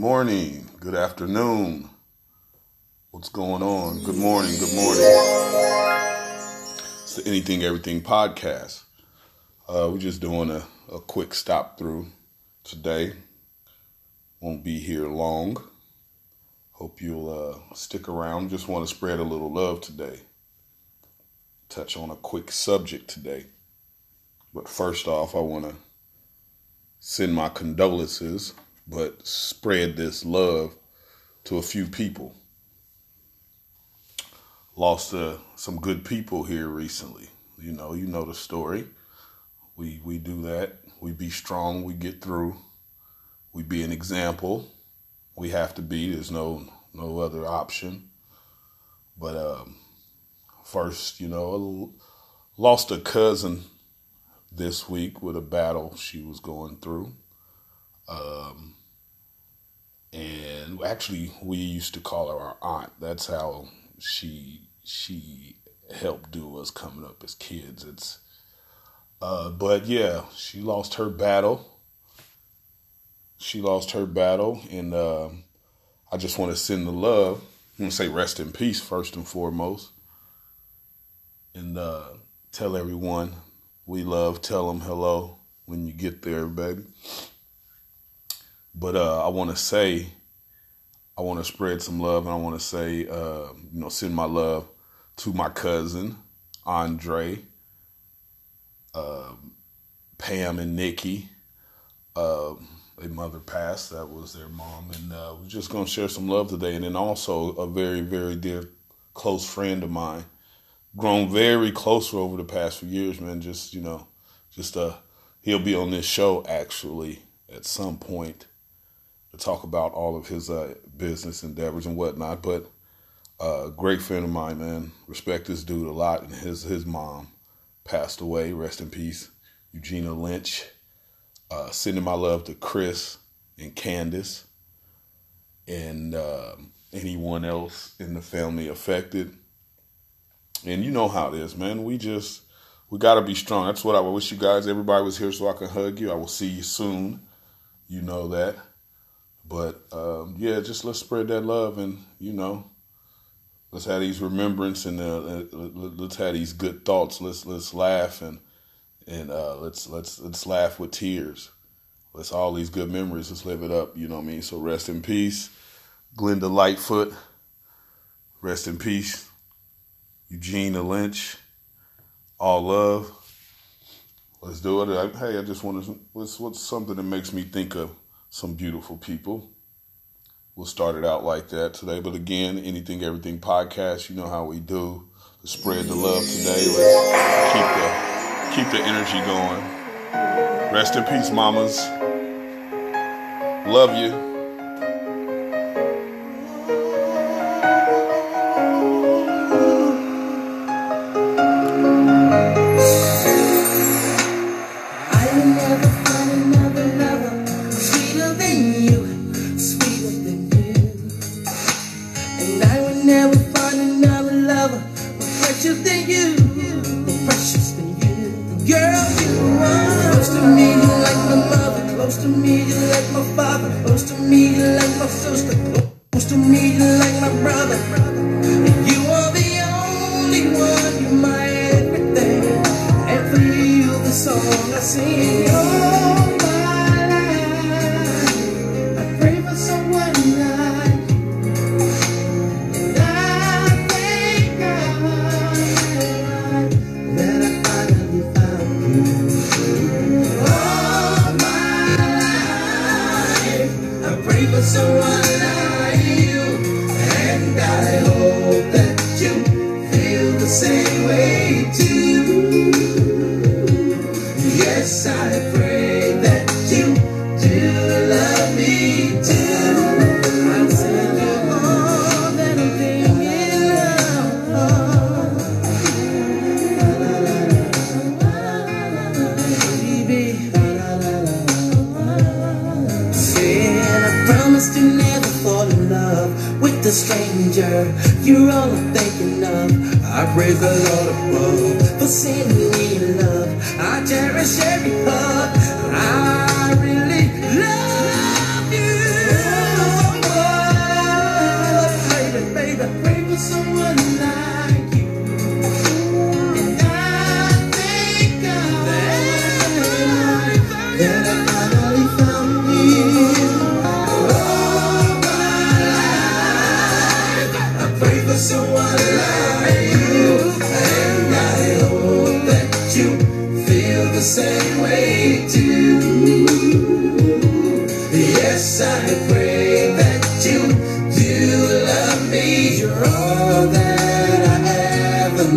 morning, good afternoon. What's going on? Good morning, good morning. It's the Anything Everything podcast. Uh, we're just doing a, a quick stop through today. Won't be here long. Hope you'll uh, stick around. Just want to spread a little love today. Touch on a quick subject today. But first off, I want to send my condolences, but spread this love to a few people. Lost uh, some good people here recently. You know, you know the story. We we do that. We be strong. We get through. We be an example. We have to be. There's no no other option. But um, first, you know, lost a cousin this week with a battle she was going through. Um, and actually, we used to call her our aunt. That's how she she helped do us coming up as kids. It's uh, but yeah, she lost her battle. She lost her battle, and uh, I just want to send the love. I'm gonna say rest in peace first and foremost, and uh, tell everyone we love. Tell them hello when you get there, baby. But uh, I want to say, I want to spread some love, and I want to say, uh, you know, send my love to my cousin Andre, uh, Pam, and Nikki. Uh, their mother passed. That was their mom, and uh, we're just gonna share some love today. And then also a very, very dear, close friend of mine, grown very closer over the past few years. Man, just you know, just uh, he'll be on this show actually at some point to talk about all of his uh, business endeavors and whatnot. But uh, great friend of mine, man. Respect this dude a lot. And his his mom passed away. Rest in peace, Eugenia Lynch. Uh, sending my love to Chris and Candace and uh, anyone else in the family affected. And you know how it is, man. We just we gotta be strong. That's what I wish you guys. Everybody was here so I can hug you. I will see you soon. You know that. But um, yeah, just let's spread that love and you know, let's have these remembrance and uh, let's have these good thoughts. Let's let's laugh and and uh, let's let's let's laugh with tears. Let's all these good memories. Let's live it up. You know what I mean. So rest in peace, Glenda Lightfoot. Rest in peace, Eugenia Lynch. All love. Let's do it. Hey, I just want to. What's what's something that makes me think of some beautiful people. We'll start it out like that today. But again, anything, everything podcast. You know how we do. Let's spread the love today. Let's keep the keep the energy going. Rest in peace, mamas. Love you.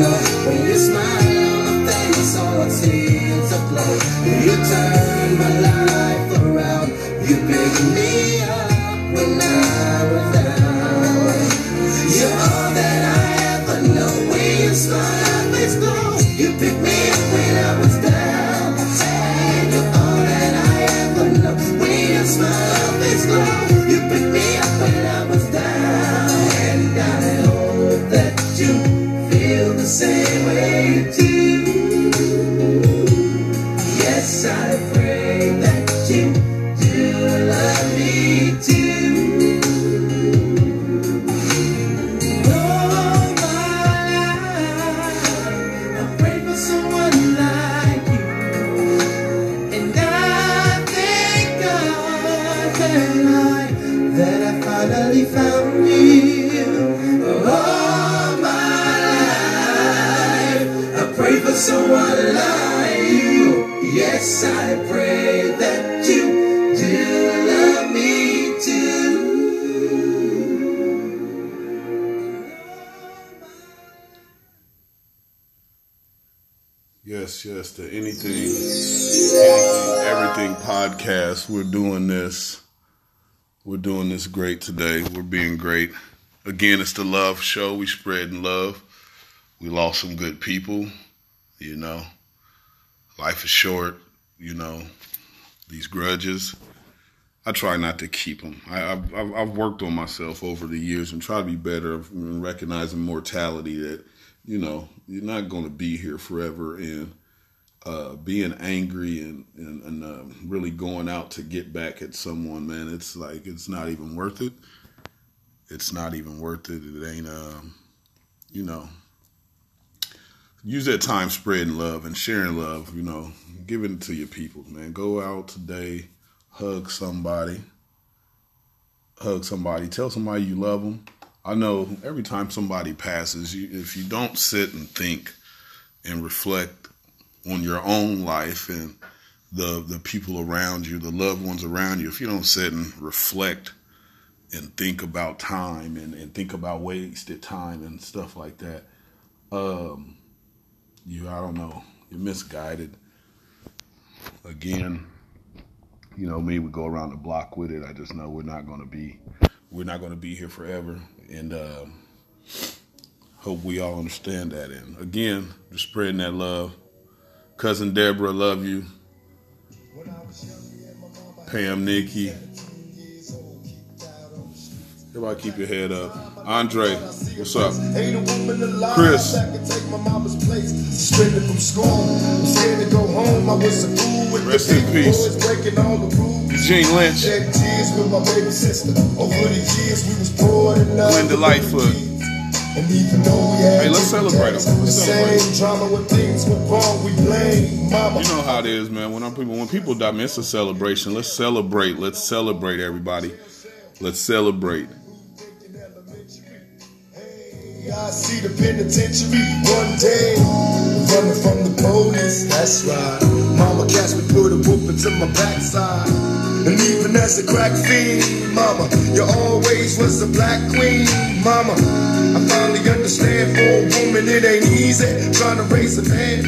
Know. When you smile Yes, yes, the anything, anything, everything podcast. We're doing this. We're doing this great today. We're being great. Again, it's the love show. We spreading love. We lost some good people. You know, life is short. You know, these grudges. I try not to keep them. I, I've, I've I've worked on myself over the years and try to be better in recognizing mortality. That you know you're not going to be here forever, and uh, being angry and and, and uh, really going out to get back at someone, man, it's like it's not even worth it. It's not even worth it. It ain't, um, you know. Use that time spreading love and sharing love. You know, giving it to your people, man. Go out today, hug somebody, hug somebody, tell somebody you love them. I know every time somebody passes, you, if you don't sit and think and reflect on your own life and the the people around you, the loved ones around you, if you don't sit and reflect and think about time and, and think about wasted time and stuff like that, um, you I don't know, you're misguided. Again, you know me, we go around the block with it. I just know we're not gonna be we're not gonna be here forever. And uh, hope we all understand that. And again, just spreading that love. Cousin Deborah, love you. Pam, Nikki. Everybody keep your head up. Andre, what's up? Chris. Rest in peace. Eugene Lynch. Glenda Lightfoot. Hey, let's celebrate them. Let's celebrate. You know how it is, man. When I'm people, when people die, man, it's a celebration. Let's celebrate. Let's celebrate, everybody. Let's celebrate. I see the penitentiary one day, running from the police. That's right. Mama catch me, put a whoop into my backside. And even as a crack fiend, mama, you always was a black queen, mama. I finally understand for a woman it ain't easy trying to raise a man.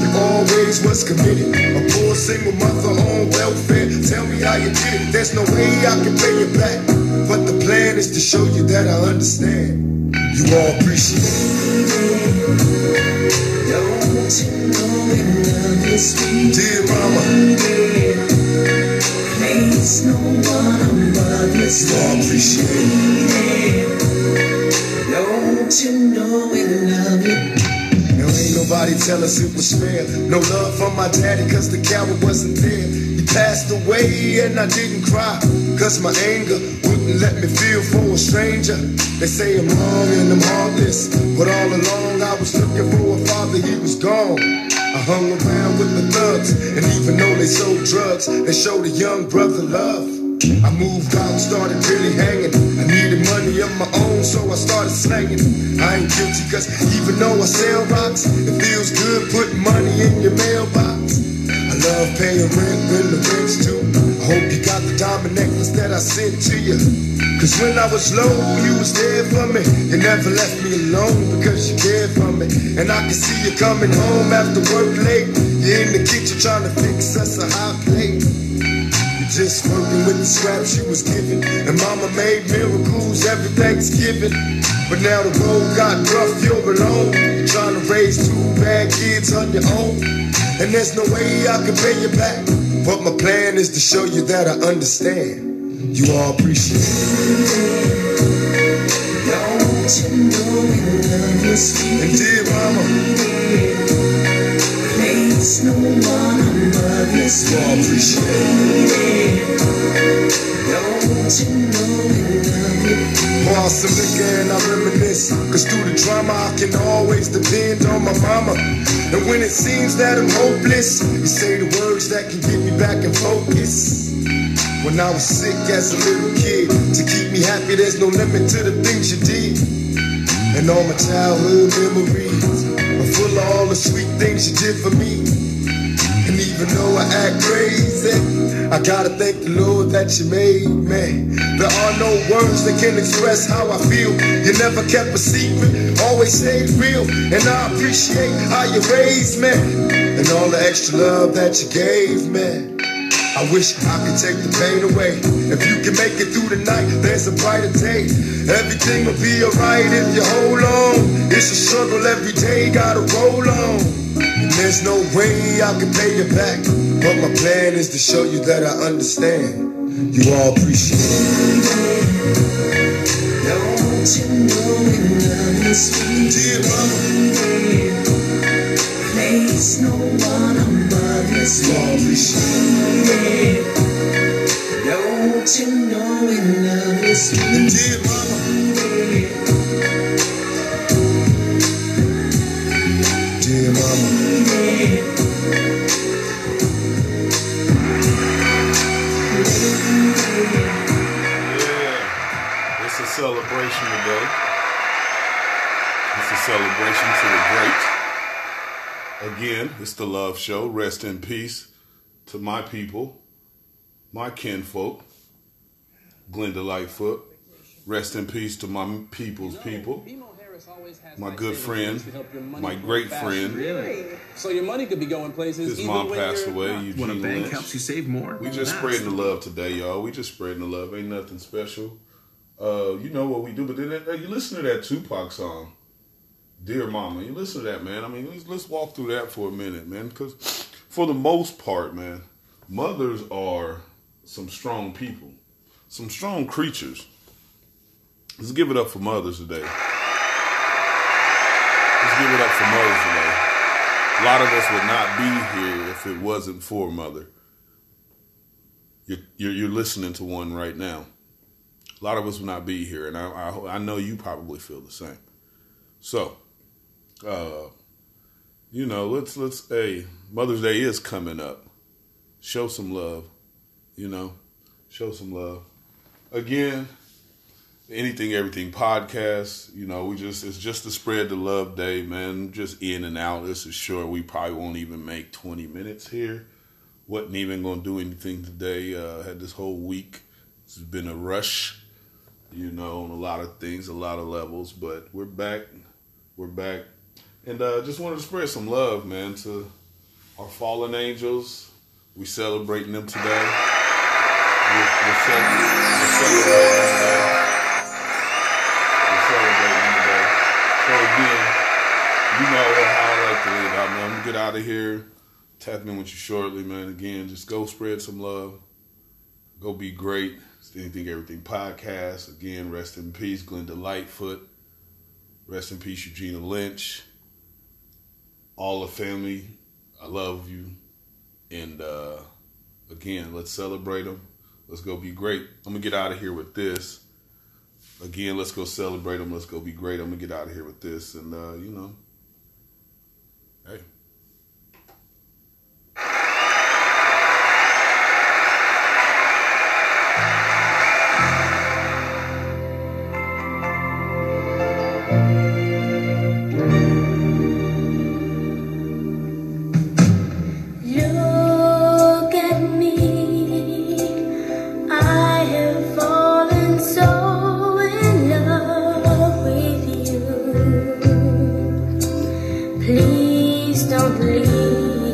You always was committed, a poor single mother on welfare. Tell me how you did it. There's no way I can pay you back, but the plan is to show you that I understand. You all appreciate it. Don't you know we love you, sweet Dear mama, Place no one above you, you all appreciate it. Don't you know we love you? Now ain't nobody tell us it was fair. No love from my daddy, cause the coward wasn't there. Passed away and I didn't cry. Cause my anger wouldn't let me feel for a stranger. They say I'm wrong and I'm heartless. But all along I was looking for a father, he was gone. I hung around with the thugs, and even though they sold drugs, they showed a young brother love. I moved out, started really hanging. I needed money of my own, so I started slanging. I ain't guilty, cause even though I sell rocks, it feels good putting money in your mailbox. Love, paying rent when the rent's due. I hope you got the diamond necklace that I sent to you. Cause when I was low, you was there for me. You never left me alone because you cared for me. And I can see you coming home after work late. You're in the kitchen trying to fix us a hot plate. Just working with the scraps you was given. And mama made miracles every Thanksgiving. But now the road got rough, you're alone. Trying to raise two bad kids on your own. And there's no way I can pay you back. But my plan is to show you that I understand. You all appreciate it. Don't you know we love you, sweet? And dear mama, Place no one above all sweet. appreciate. Don't you know? Pour out some liquor and I reminisce. Cause through the drama, I can always depend on my mama. And when it seems that I'm hopeless, you say the words that can get me back in focus. When I was sick as a little kid, to keep me happy, there's no limit to the things you did. And all my childhood memories all the sweet things you did for me. And even though I act crazy, I gotta thank the Lord that you made me. There are no words that can express how I feel. You never kept a secret, always stayed real. And I appreciate how you raised me and all the extra love that you gave me. I wish I could take the pain away. If you can make it through the night, there's a brighter day. Everything will be alright if you hold on. It's a struggle every day, gotta roll on. And there's no way I can pay you back. But my plan is to show you that I understand. You all appreciate it. Don't you know we love you, sweet? Dear mama, Place no one that's what Don't you know is? Dear mama. Celebration today. It's a celebration to the great. Again, it's the Love Show. Rest in peace to my people, my kinfolk, Glenda Lightfoot. Rest in peace to my people's people, my good friend, my great friend. Really? So your money could be going places. His mom passed away. not. Eugene When a bank Lynch. helps you save more, We just that's spreading the the love today, y'all. We just spreading the love. Ain't nothing special. Uh, you know what we do, but then uh, you listen to that Tupac song, "Dear Mama." You listen to that, man. I mean, let's, let's walk through that for a minute, man. Because for the most part, man, mothers are some strong people, some strong creatures. Let's give it up for mothers today. Let's give it up for mothers today. A lot of us would not be here if it wasn't for mother. You're, you're, you're listening to one right now. A lot of us would not be here, and I, I, I know you probably feel the same. So, uh, you know, let's let's. Hey, Mother's Day is coming up. Show some love. You know, show some love. Again, anything everything podcast you know we just it's just to spread the love day man just in and out this is short we probably won't even make 20 minutes here wasn't even gonna do anything today uh had this whole week it's been a rush you know on a lot of things a lot of levels but we're back we're back and uh just wanted to spread some love man to our fallen angels we celebrating them today we're, we're, we're celebrating today we're celebrating today. So again, you know how I like to leave out, man. I'm gonna get out of here. Tap in with you shortly, man. Again, just go spread some love. Go be great. It's the Anything Everything podcast. Again, rest in peace, Glenda Lightfoot. Rest in peace, Eugenia Lynch. All the family, I love you. And uh, again, let's celebrate them. Let's go be great. I'm gonna get out of here with this again, let's go celebrate them. Let's go be great. I'm gonna get out of here with this, and uh, you know, Please don't leave.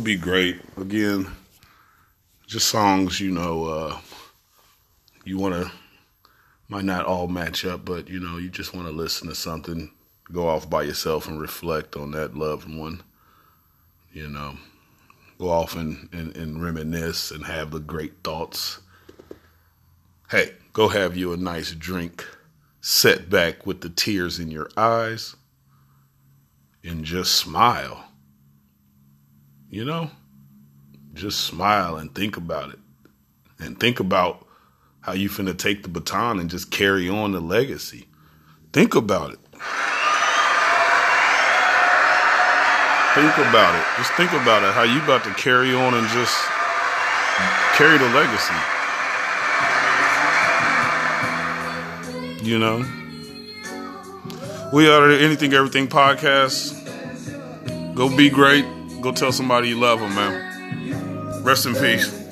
Be great. Again, just songs, you know, uh, you want to, might not all match up, but, you know, you just want to listen to something, go off by yourself and reflect on that loved one, you know, go off and, and, and reminisce and have the great thoughts. Hey, go have you a nice drink, sit back with the tears in your eyes, and just smile. You know? Just smile and think about it. And think about how you finna take the baton and just carry on the legacy. Think about it. Think about it. Just think about it. How you about to carry on and just carry the legacy. You know? We are Anything Everything podcast. Go be great. Go tell somebody you love them, man. Rest in peace.